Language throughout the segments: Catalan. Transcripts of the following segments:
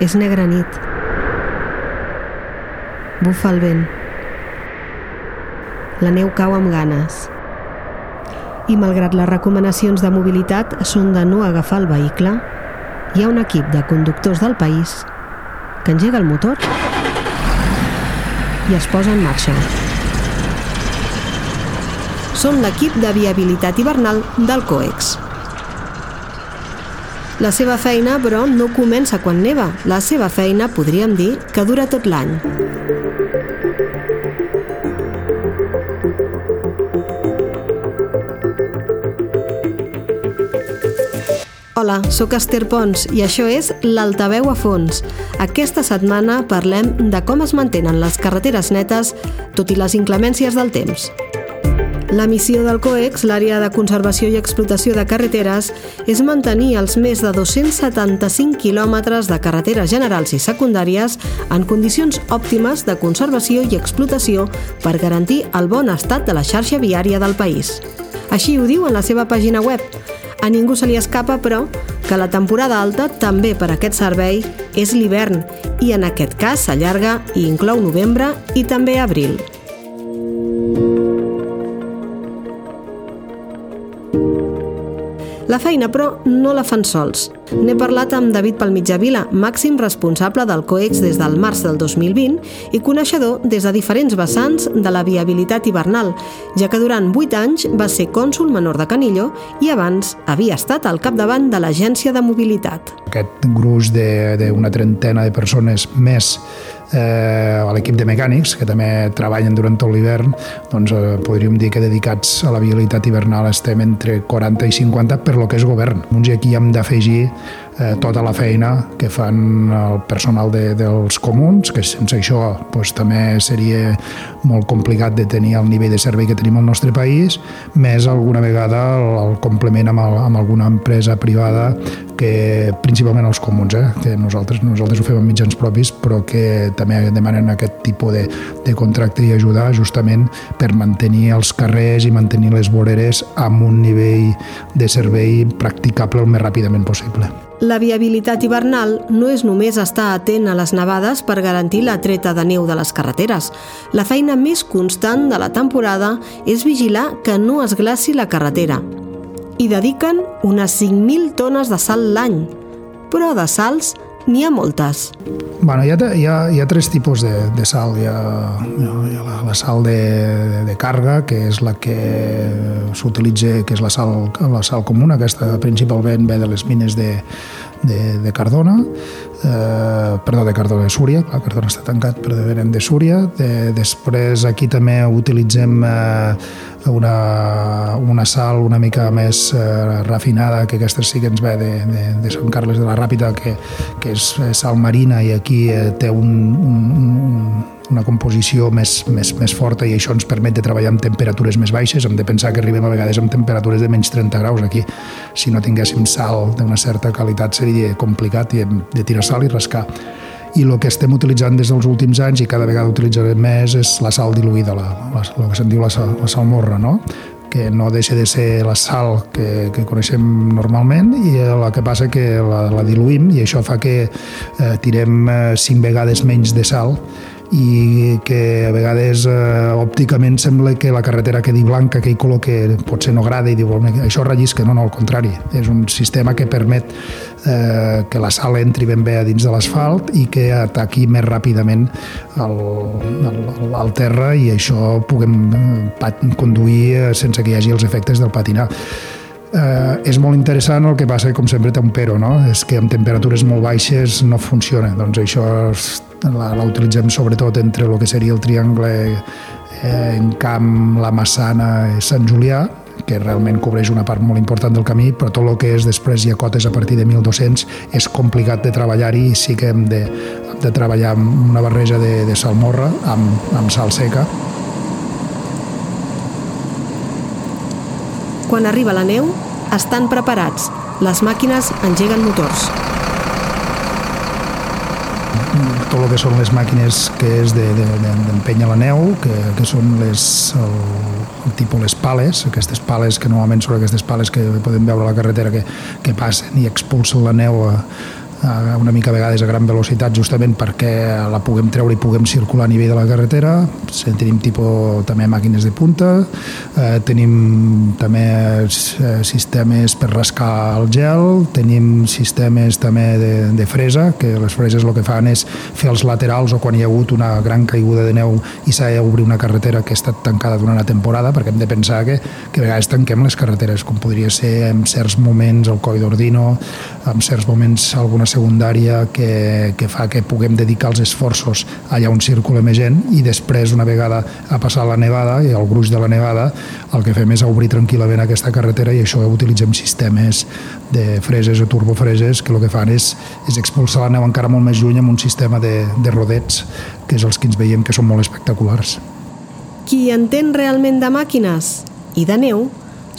És negra nit. Bufa el vent. La neu cau amb ganes. I malgrat les recomanacions de mobilitat són de no agafar el vehicle, hi ha un equip de conductors del país que engega el motor i es posa en marxa. Són l'equip de viabilitat hivernal del COEX. La seva feina, però, no comença quan neva. La seva feina, podríem dir, que dura tot l'any. Hola, sóc Esther Pons i això és l'Altaveu a fons. Aquesta setmana parlem de com es mantenen les carreteres netes tot i les inclemències del temps. La missió del COEX, l'àrea de conservació i explotació de carreteres, és mantenir els més de 275 quilòmetres de carreteres generals i secundàries en condicions òptimes de conservació i explotació per garantir el bon estat de la xarxa viària del país. Així ho diu en la seva pàgina web, a ningú se li escapa, però, que la temporada alta també per aquest servei és l'hivern i en aquest cas s'allarga i inclou novembre i també abril. La feina, però, no la fan sols. N'he parlat amb David Palmitjavila, màxim responsable del COEX des del març del 2020 i coneixedor des de diferents vessants de la viabilitat hivernal, ja que durant 8 anys va ser cònsul menor de Canillo i abans havia estat al capdavant de l'Agència de Mobilitat. Aquest gruix d'una trentena de persones més eh, a l'equip de mecànics, que també treballen durant tot l'hivern, doncs eh, podríem dir que dedicats a la vialitat hivernal estem entre 40 i 50 per lo que és govern. Doncs aquí hem d'afegir eh, tota la feina que fan el personal de, dels comuns, que sense això doncs, també seria molt complicat de tenir el nivell de servei que tenim al nostre país, més alguna vegada el, el complement amb, el, amb alguna empresa privada que principalment els comuns, eh? que nosaltres, nosaltres ho fem amb mitjans propis, però que també demanen aquest tipus de, de contracte i ajudar justament per mantenir els carrers i mantenir les voreres amb un nivell de servei practicable el més ràpidament possible. La viabilitat hivernal no és només estar atent a les nevades per garantir la treta de neu de les carreteres. La feina més constant de la temporada és vigilar que no es glaci la carretera. Hi dediquen unes 5.000 tones de sal l'any, però de sals n'hi ha moltes. Bueno, hi, ha, hi, ha, hi ha tres tipus de, de sal. Hi ha, hi ha la, la sal de, de, càrrega, que és la que s'utilitza, que és la sal, la sal comuna, aquesta principalment ve de les mines de, de, de Cardona, eh, perdó, de Cardona de Súria, la Cardona està tancat, però venen de Súria. De, després aquí també utilitzem eh, una, una sal una mica més eh, refinada, que aquesta sí que ens ve de, de, de Sant Carles de la Ràpita, que, que és sal marina i aquí eh, té un, un, un, una composició més, més, més forta i això ens permet de treballar amb temperatures més baixes. Hem de pensar que arribem a vegades amb temperatures de menys 30 graus aquí. Si no tinguéssim sal d'una certa qualitat seria complicat i hem de tirar sal i rascar i el que estem utilitzant des dels últims anys i cada vegada utilitzarem més és la sal diluïda, la, la, el que se'n diu la, sal, la salmorra, no? que no deixa de ser la sal que, que coneixem normalment i el que passa que la, la diluïm i això fa que eh, tirem eh, cinc vegades menys de sal i que a vegades eh, òpticament sembla que la carretera quedi blanca, aquell color que potser no agrada i diu això rellisca, no, no, al contrari. És un sistema que permet eh, que la sal entri ben bé a dins de l'asfalt i que ataqui més ràpidament el, el, el terra i això puguem eh, conduir sense que hi hagi els efectes del patinar. Eh, és molt interessant, el que passa com sempre té un pero, no? és que amb temperatures molt baixes no funciona, doncs això la, la utilitzem sobretot entre el que seria el triangle eh, en Camp, la Massana i Sant Julià, que realment cobreix una part molt important del camí, però tot el que és després hi ha cotes a partir de 1.200 és complicat de treballar-hi i sí que hem de, hem de treballar amb una barreja de, de salmorra amb, amb sal seca Quan arriba la neu, estan preparats. Les màquines engeguen motors. Tot el que són les màquines que és d'empènyer de, de, la neu, que, que són les, el, el tipus les pales, aquestes pales que normalment són aquestes pales que podem veure a la carretera que, que passen i expulsen la neu a, una mica a vegades a gran velocitat justament perquè la puguem treure i puguem circular a nivell de la carretera. Tenim tipus també màquines de punta, eh, tenim també eh, sistemes per rascar el gel, tenim sistemes també de, de fresa, que les freses el que fan és fer els laterals o quan hi ha hagut una gran caiguda de neu i s'ha d'obrir una carretera que ha estat tancada durant la temporada, perquè hem de pensar que, que a vegades tanquem les carreteres, com podria ser en certs moments el Coi d'Ordino, en certs moments alguna secundària que, que fa que puguem dedicar els esforços allà on circula més gent i després, una vegada ha passat la nevada i el gruix de la nevada, el que fem és obrir tranquil·lament aquesta carretera i això utilitzem sistemes de freses o turbofreses que el que fan és, és expulsar la neu encara molt més lluny amb un sistema de, de rodets que és els que ens veiem que són molt espectaculars. Qui entén realment de màquines i de neu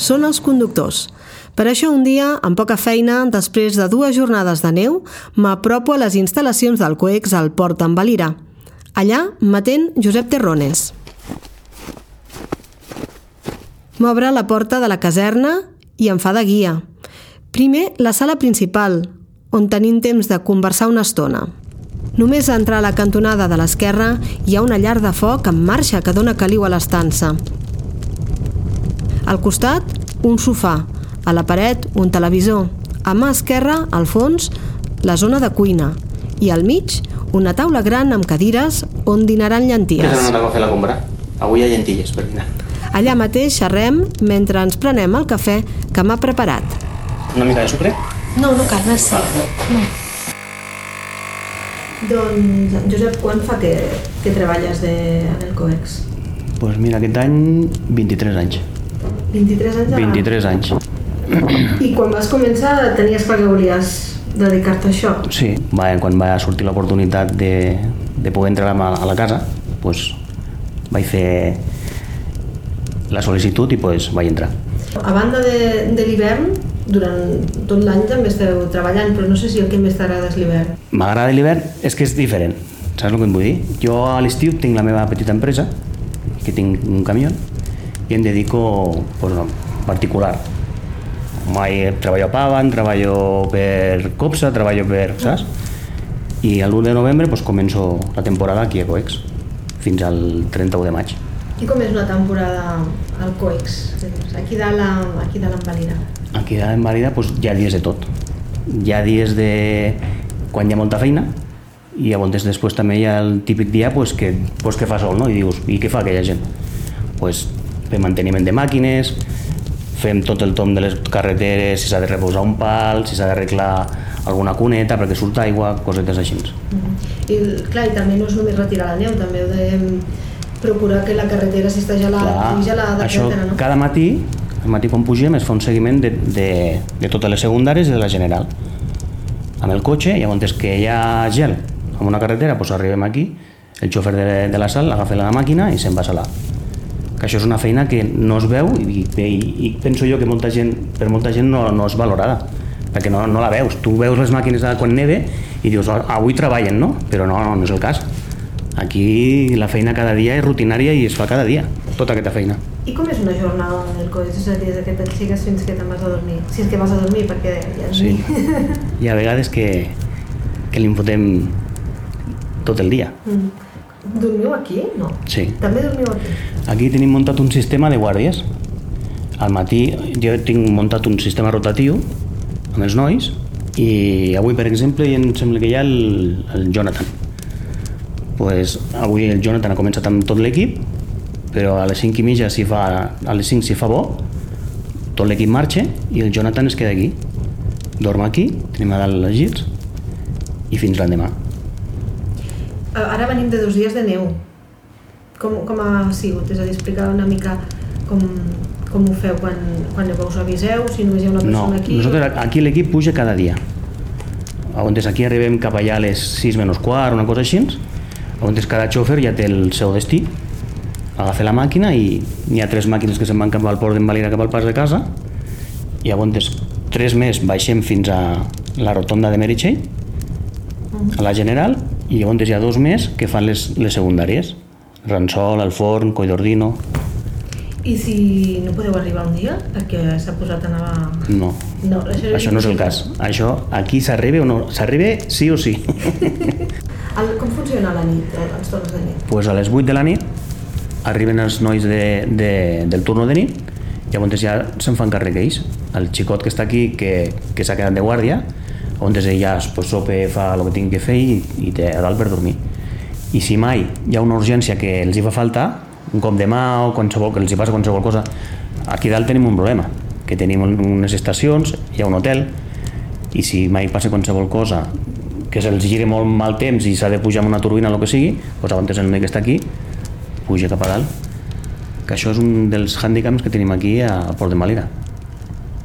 són els conductors – per això un dia, amb poca feina, després de dues jornades de neu, m'apropo a les instal·lacions del COEX al port d'en Valira. Allà m'atén Josep Terrones. M'obre la porta de la caserna i em fa de guia. Primer, la sala principal, on tenim temps de conversar una estona. Només a entrar a la cantonada de l'esquerra hi ha una llar de foc en marxa que dona caliu a l'estança. Al costat, un sofà, a la paret, un televisor. A mà esquerra, al fons, la zona de cuina. I al mig, una taula gran amb cadires on dinaran llenties. Què s'ha anat a fer la compra? Avui hi ha llentilles per dinar. Allà mateix xerrem mentre ens prenem el cafè que m'ha preparat. Una mica de sucre? No, no cal, merci. No. Doncs, Josep, quan fa que, que treballes de, en el COEX? Doncs pues mira, aquest any 23 anys. 23 anys? 23 anys. I quan vas començar tenies clar que volies dedicar-te a això? Sí, va, quan va sortir l'oportunitat de, de poder entrar a la casa, pues, vaig fer la sol·licitud i pues, vaig entrar. A banda de, de l'hivern, durant tot l'any també esteu treballant, però no sé si el que més t'agrada és l'hivern. M'agrada l'hivern, és que és diferent. Saps el que et vull dir? Jo a l'estiu tinc la meva petita empresa, que tinc un camió, em dedico pues, particular mai treballo a Pavan, treballo per Copsa, treballo per, saps? I l'1 de novembre pues, començo la temporada aquí a Coex, fins al 31 de maig. I com és una temporada al Coex? Aquí dalt, aquí dalt en Valira? Aquí dalt en Valira pues, hi ha dies de tot. Hi ha dies de quan hi ha molta feina i llavors després també hi ha el típic dia pues, que, pues, que fa sol, no? I dius, i què fa aquella gent? Pues, fer manteniment de màquines, fem tot el tom de les carreteres, si s'ha de reposar un pal, si s'ha d'arreglar alguna cuneta perquè surt aigua, cosetes així. Mm -hmm. I clar, i també no és només retirar la neu, també heu de procurar que la carretera si està gelada, clar, gelada, això, etcètera, no? cada matí, el matí quan pugem es fa un seguiment de, de, de totes les secundàries i de la general. Amb el cotxe, llavors que hi ha gel en una carretera, doncs arribem aquí, el xofer de, de la sal agafa la màquina i se'n va a salar que això és una feina que no es veu i, i, i penso jo que molta gent, per molta gent no, no és valorada perquè no, no la veus, tu veus les màquines de quan neve i dius, oh, avui treballen, no? Però no, no, no és el cas. Aquí la feina cada dia és rutinària i es fa cada dia, tota aquesta feina. I com és una jornada del codi? És a dir, des que t'aixeques fins que te'n vas a dormir? Si és que vas a dormir, perquè ja sí. Hi ha vegades que, que li fotem tot el dia. Mm. Dormiu aquí? No. Sí. També dormiu aquí? Aquí tenim muntat un sistema de guàrdies. Al matí jo tinc muntat un sistema rotatiu amb els nois i avui, per exemple, em sembla que hi ha el, el Jonathan. Pues, avui el Jonathan ha començat amb tot l'equip, però a les 5 i mitja si fa, a les 5 si fa bo, tot l'equip marxa i el Jonathan es queda aquí. Dorm aquí, tenim a dalt les gits i fins l'endemà. Eh, ara venim de dos dies de neu. Com, com ha sigut? És a dir, explicar una mica com, com ho feu quan, quan us aviseu, si només hi ha una persona no, aquí? nosaltres aquí l'equip puja cada dia. On aquí arribem cap allà a les 6 menys quart, una cosa així, on cada xòfer ja té el seu destí, agafa la màquina i hi ha tres màquines que se'n van cap al port d'Envalira cap al pas de casa i llavors tres més baixem fins a la rotonda de Meritxell, a la General, i llavors hi ha dos més que fan les, les secundàries. Ransol, el Forn, Collordino... I si no podeu arribar un dia, perquè s'ha posat a nevar... No, No, això, això no és el cas. Això, aquí s'arriba o no? S'arriba sí o sí. El, com funciona la nit, eh, els torns de nit? pues a les 8 de la nit arriben els nois de, de, del turno de nit llavors ja se'n fan càrrec ells el xicot que està aquí que, que s'ha quedat de guàrdia on ell ja pues, sopa, fa el que tingui que fer i, i té a dalt per dormir. I si mai hi ha una urgència que els hi fa falta un cop de mà o qualsevol, que els hi passa qualsevol cosa aquí dalt tenim un problema que tenim unes estacions, hi ha un hotel i si mai passa qualsevol cosa que se'ls giri molt mal temps i s'ha de pujar amb una turbina o el que sigui, doncs abans el noi que està aquí puja cap a dalt que això és un dels hàndicaps que tenim aquí a Port de Malira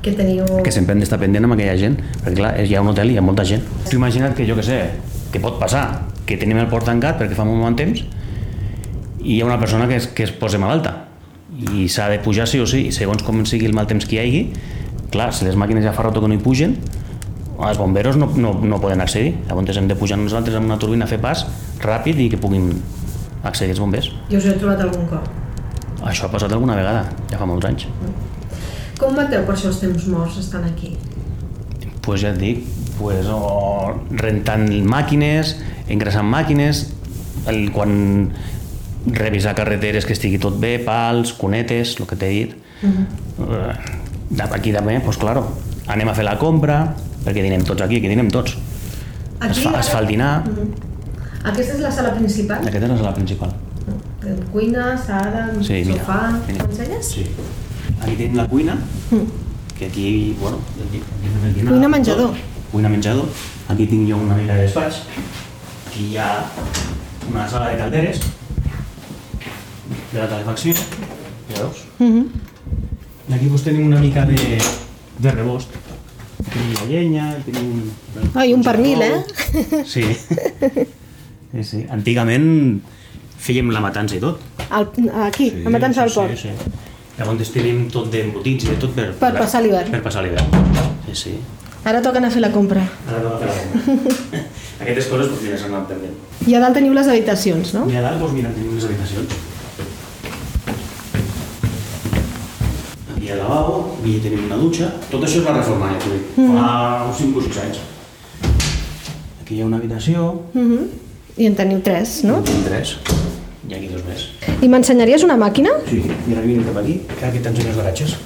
Que teniu... que sempre hem d'estar pendent amb aquella gent perquè clar, hi ha un hotel i hi ha molta gent. Tu imagina't que jo que sé, que pot passar que tenim el port tancat perquè fa molt mal temps i hi ha una persona que es, que es posa malalta i s'ha de pujar sí o sí i segons com sigui el mal temps que hi hagi clar, si les màquines ja fa rato que no hi pugen els bomberos no, no, no poden accedir. Llavors hem de pujar nosaltres amb una turbina a fer pas ràpid i que puguin accedir els bombers. I us heu trobat algun cop? això ha passat alguna vegada, ja fa molts anys Com mateu per això els temps morts estan aquí? pues ja et dic, pues, o rentant màquines, ingressant màquines, el, quan revisar carreteres que estigui tot bé, pals, cunetes, el que t'he dit. Uh -huh. Aquí també, pues claro, anem a fer la compra, perquè dinem tots aquí, aquí dinem tots. Es fa, es fa el dinar, Uh -huh. Aquesta és la sala principal? aquesta és la sala principal. Cuina, sala, Sí, sofà... mira. M'ensenyes? Sí. Aquí tenim la cuina, que aquí, bueno, aquí, aquí el dinar, Cuina menjador. tot. Cuina menjador. Aquí tinc jo una mica de despatx. Aquí hi ha una sala de calderes de la calefacció, ja veus? -huh. I aquí doncs tenim una mica de, de rebost. Tenim la llenya, tenim... Ai, un pernil, eh? Sí. sí, sí. Antigament fèiem la matança i tot. Al, aquí, sí, a Matança del Port. Sí, sí. Llavors tenim tot d'embotits i de tot per... Per passar l'hivern. Per passar l'hivern. Sí, sí. Ara toca anar a fer la compra. Ara toca fer la compra. Aquestes coses, doncs mira, s'han anat perdent. I a dalt teniu les habitacions, no? I a dalt, doncs mira, tenim les habitacions. Aquí el lavabo, aquí tenim una dutxa. Tot això es va reformar, ja t'ho dic. Fa uns 5 o 6 anys. Aquí hi ha una habitació, Uh -huh. I en teniu tres, no? en tenim tres, i aquí dos més. I m'ensenyaries una màquina? Sí, mira, vine cap aquí, que aquí t'ensenyo els garatges.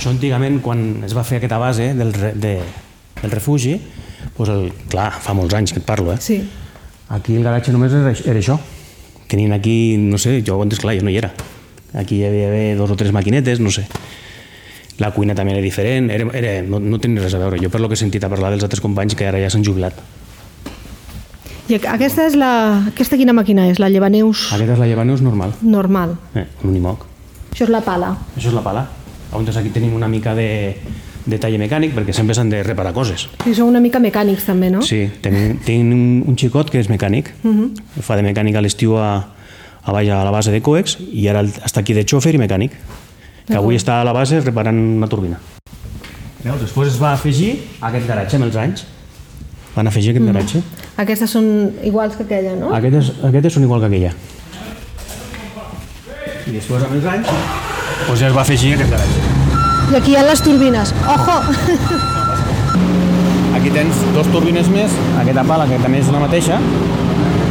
Això antigament, quan es va fer aquesta base del, re, de, del refugi, doncs el, clar, fa molts anys que et parlo, eh? Sí. Aquí el garatge només era, era això. Tenien aquí, no sé, jo antes, clar, jo no hi era. Aquí hi havia dos o tres maquinetes, no sé. La cuina també era diferent, era, era, no, no tenia res a veure. Jo per lo que he sentit a parlar dels altres companys que ara ja s'han jubilat. I aquesta és la... Aquesta quina màquina és? La llevaneus Aquesta és la llevaneus normal, normal. eh, un unimoc. Això és la pala. Això és la pala. Llavors aquí tenim una mica de, de taller mecànic perquè sempre s'han de reparar coses. I sou una mica mecànics també, no? Sí, tenim, tenim un, un xicot que és mecànic. Uh -huh. Fa de mecànic a l'estiu a, a, baix a la base de Coex i ara està aquí de xòfer i mecànic. Que avui està a la base reparant una turbina. Veus, després es va afegir aquest garatge amb els anys. Van afegir aquest garatge. Aquestes són iguals que aquella, no? Aquestes, aquestes són igual que aquella. I després amb els anys doncs ja es va afegir aquest garatge. I aquí hi ha les turbines. Ojo! Aquí tens dos turbines més, aquesta pala que també és la mateixa.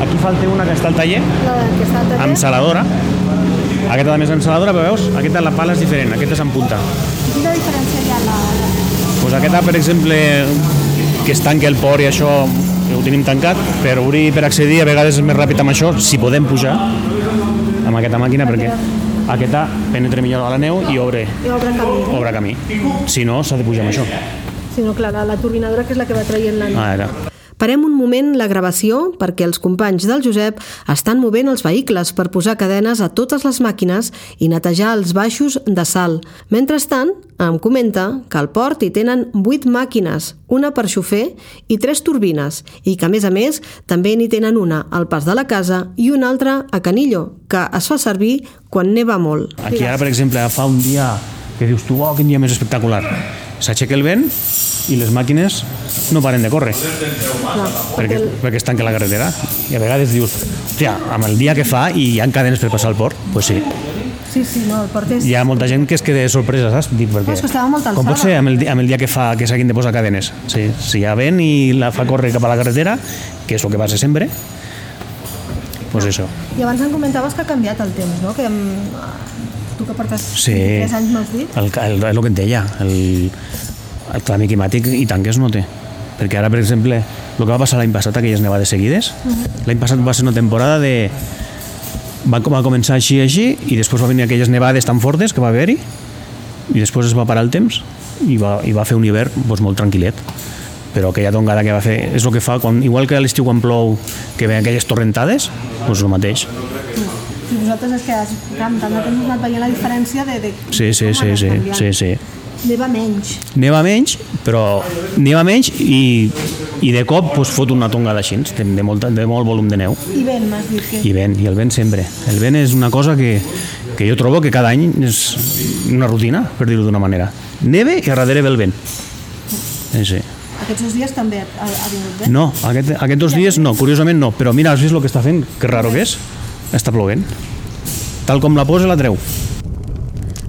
Aquí falta una que està al taller, La que està al taller. amb saladora. Aquesta també és amb saladora, però veus? Aquesta la pala és diferent, aquesta és amb punta. Quina diferència hi ha la... Pues aquesta, per exemple, que es tanca el port i això ho tenim tancat, per obrir per accedir a vegades és més ràpid amb això, si podem pujar amb aquesta màquina, perquè aquesta penetra millor a la neu i obre, I obre camí. obre camí. Si no, s'ha de pujar amb això. Si no, clar, la, la turbinadora que és la que va traient la nit. Ah, era. Parem un moment la gravació perquè els companys del Josep estan movent els vehicles per posar cadenes a totes les màquines i netejar els baixos de sal. Mentrestant, em comenta que al port hi tenen 8 màquines, una per xofer i 3 turbines, i que a més a més també n'hi tenen una al pas de la casa i una altra a Canillo, que es fa servir quan neva molt. Aquí ara, per exemple, fa un dia que dius tu, oh, quin dia més espectacular. S'aixeca el vent i les màquines no paren de córrer perquè, perquè es tanca la carretera. I a vegades dius, hòstia, amb el dia que fa i hi ha cadenes per passar al port, doncs pues sí. Sí, sí, no, el port és... Hi ha molta gent que es queda sorpresa, saps? Dic, perquè, No, és que estava molt com pot alçada. ser amb el, amb el dia que fa que s'hagin de posar cadenes? Sí, si hi ha vent i la fa córrer cap a la carretera, que és el que passa sempre, pues això. I abans em comentaves que ha canviat el temps, no? Que mm, tu que portes Sí. 3 anys m'has dit. El, el, és el que et deia, el, el canvi climàtic i tant que es nota. Perquè ara, per exemple, el que va passar l'any passat, aquelles nevades seguides, l'any passat va ser una temporada de... Va, va començar així, així, i després va venir aquelles nevades tan fortes que va haver-hi, i després es va parar el temps i va, i va fer un hivern doncs, molt tranquil·let però aquella tongada que va fer és el que fa, quan, igual que a l'estiu quan plou que ve aquelles torrentades, doncs el mateix I vosaltres és que has, clar, tant de temps anat veient la diferència de, de sí, sí, sí, sí, sí, sí. Neva menys. neva menys, però neva menys i, i de cop pues, fot una tongada així, de, de, molt, de molt volum de neu. I vent, m'has dit que... I vent, i el vent sempre. El vent és una cosa que, que jo trobo que cada any és una rutina, per dir-ho d'una manera. Neve i a darrere ve el vent. Sí, sí. Aquests dos dies també ha, ha vingut vent. No, aquest, aquests dos dies no, curiosament no, però mira, has vist el que està fent? Que raro que és? Està plovent. Tal com la posa, la treu.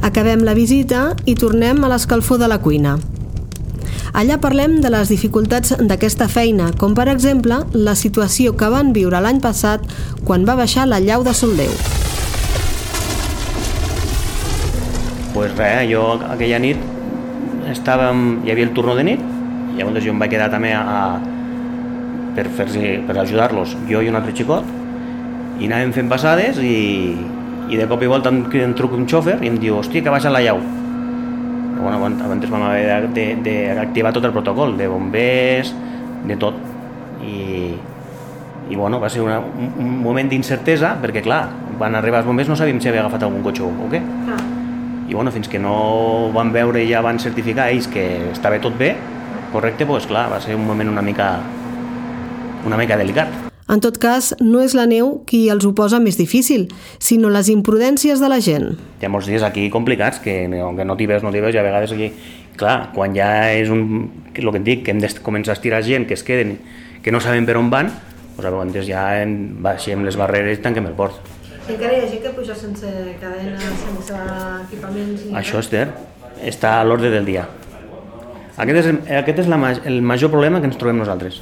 Acabem la visita i tornem a l'escalfor de la cuina. Allà parlem de les dificultats d'aquesta feina, com per exemple la situació que van viure l'any passat quan va baixar la llau de Soldeu. pues res, jo aquella nit estàvem, hi havia el turno de nit, i llavors jo em vaig quedar també a, a per, fer per ajudar-los, jo i un altre xicot, i anàvem fent passades i, i de cop i volta em, em truca un xòfer i em diu, hòstia, que baixa la llau. Però bueno, abans vam haver d'activar tot el protocol, de bombers, de tot. I, i bueno, va ser una, un, moment d'incertesa, perquè clar, van arribar els bombers, no sabíem si havia agafat algun cotxe o què. I bueno, fins que no van veure i ja van certificar ells que estava tot bé, correcte, doncs clar, va ser un moment una mica, una mica delicat. En tot cas, no és la neu qui els ho posa més difícil, sinó les imprudències de la gent. Hi ha molts dies aquí complicats que, que no t'hi veus, no t'hi veus, i a vegades aquí, clar, quan ja és un, que el que et dic, que hem de començar a estirar gent, que es queden, que no saben per on van, doncs a vegades ja en, baixem les barreres i tanquem el port. I encara hi ha gent que puja sense cadenes, sense equipaments... I... Això, Esther, està a l'ordre del dia. Aquest és, aquest és la, el major problema que ens trobem nosaltres.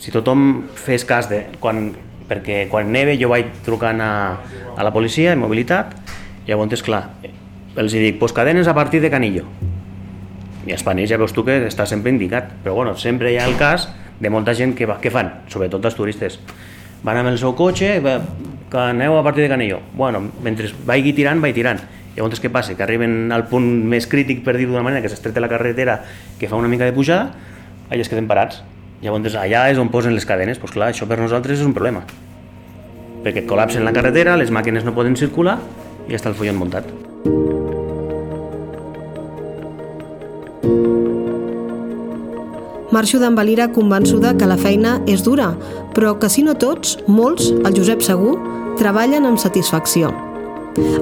Si tothom fes cas de... Quan, perquè quan neve jo vaig trucant a, a la policia, en mobilitat, llavors, és clar, els dic, pues cadenes a partir de Canillo. I a Espanya ja veus tu que està sempre indicat. Però bueno, sempre hi ha el cas de molta gent que, va, que fan, sobretot els turistes. Van amb el seu cotxe, va, que aneu a partir de Canillo. Bueno, mentre vagi tirant, vaig tirant. Llavors què passa? Que arriben al punt més crític, per dir-ho d'una manera, que s'estreta la carretera, que fa una mica de pujada, allà es queden parats. Llavors allà és on posen les cadenes. Doncs clar, això per nosaltres és un problema. Perquè col·lapsen la carretera, les màquines no poden circular i està el follon muntat. Marxo d'en Valira convençuda que la feina és dura, però que si no tots, molts, el Josep segur, treballen amb satisfacció.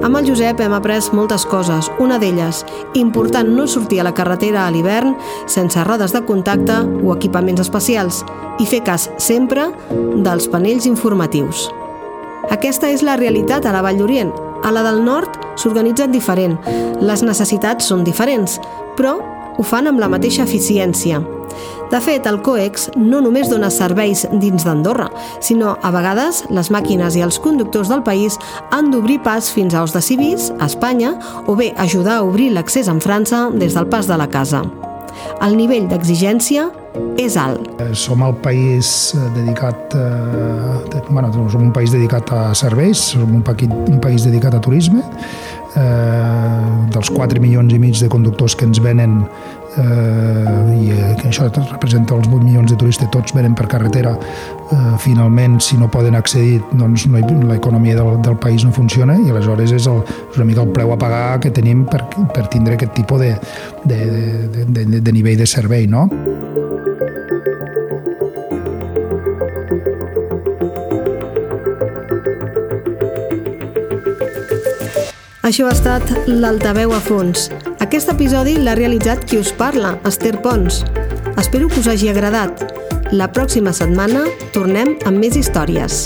Amb el Josep hem après moltes coses, una d'elles, important no sortir a la carretera a l'hivern sense rodes de contacte o equipaments especials i fer cas sempre dels panells informatius. Aquesta és la realitat a la Vall d'Orient. A la del nord s'organitzen diferent, les necessitats són diferents, però ho fan amb la mateixa eficiència. De fet, el COEX no només dona serveis dins d'Andorra, sinó a vegades les màquines i els conductors del país han d'obrir pas fins a de Cibís, a Espanya, o bé ajudar a obrir l'accés en França des del pas de la casa. El nivell d'exigència és alt. Eh, Som el país eh, dedicat, eh, bueno, som un país dedicat a serveis, som un, paquit, un país dedicat a turisme. Eh, dels 4 milions i mig de conductors que ens venen eh, i eh, que això representa els 8 milions de turistes, tots venen per carretera. Eh, finalment, si no poden accedir, doncs no, l'economia del, del país no funciona i aleshores és, el, és una mica el preu a pagar que tenim per, per tindre aquest tipus de, de, de, de, de, de nivell de servei, no? Això ha estat l'Altaveu a fons. Aquest episodi l'ha realitzat qui us parla, Esther Pons. Espero que us hagi agradat. La pròxima setmana tornem amb més històries.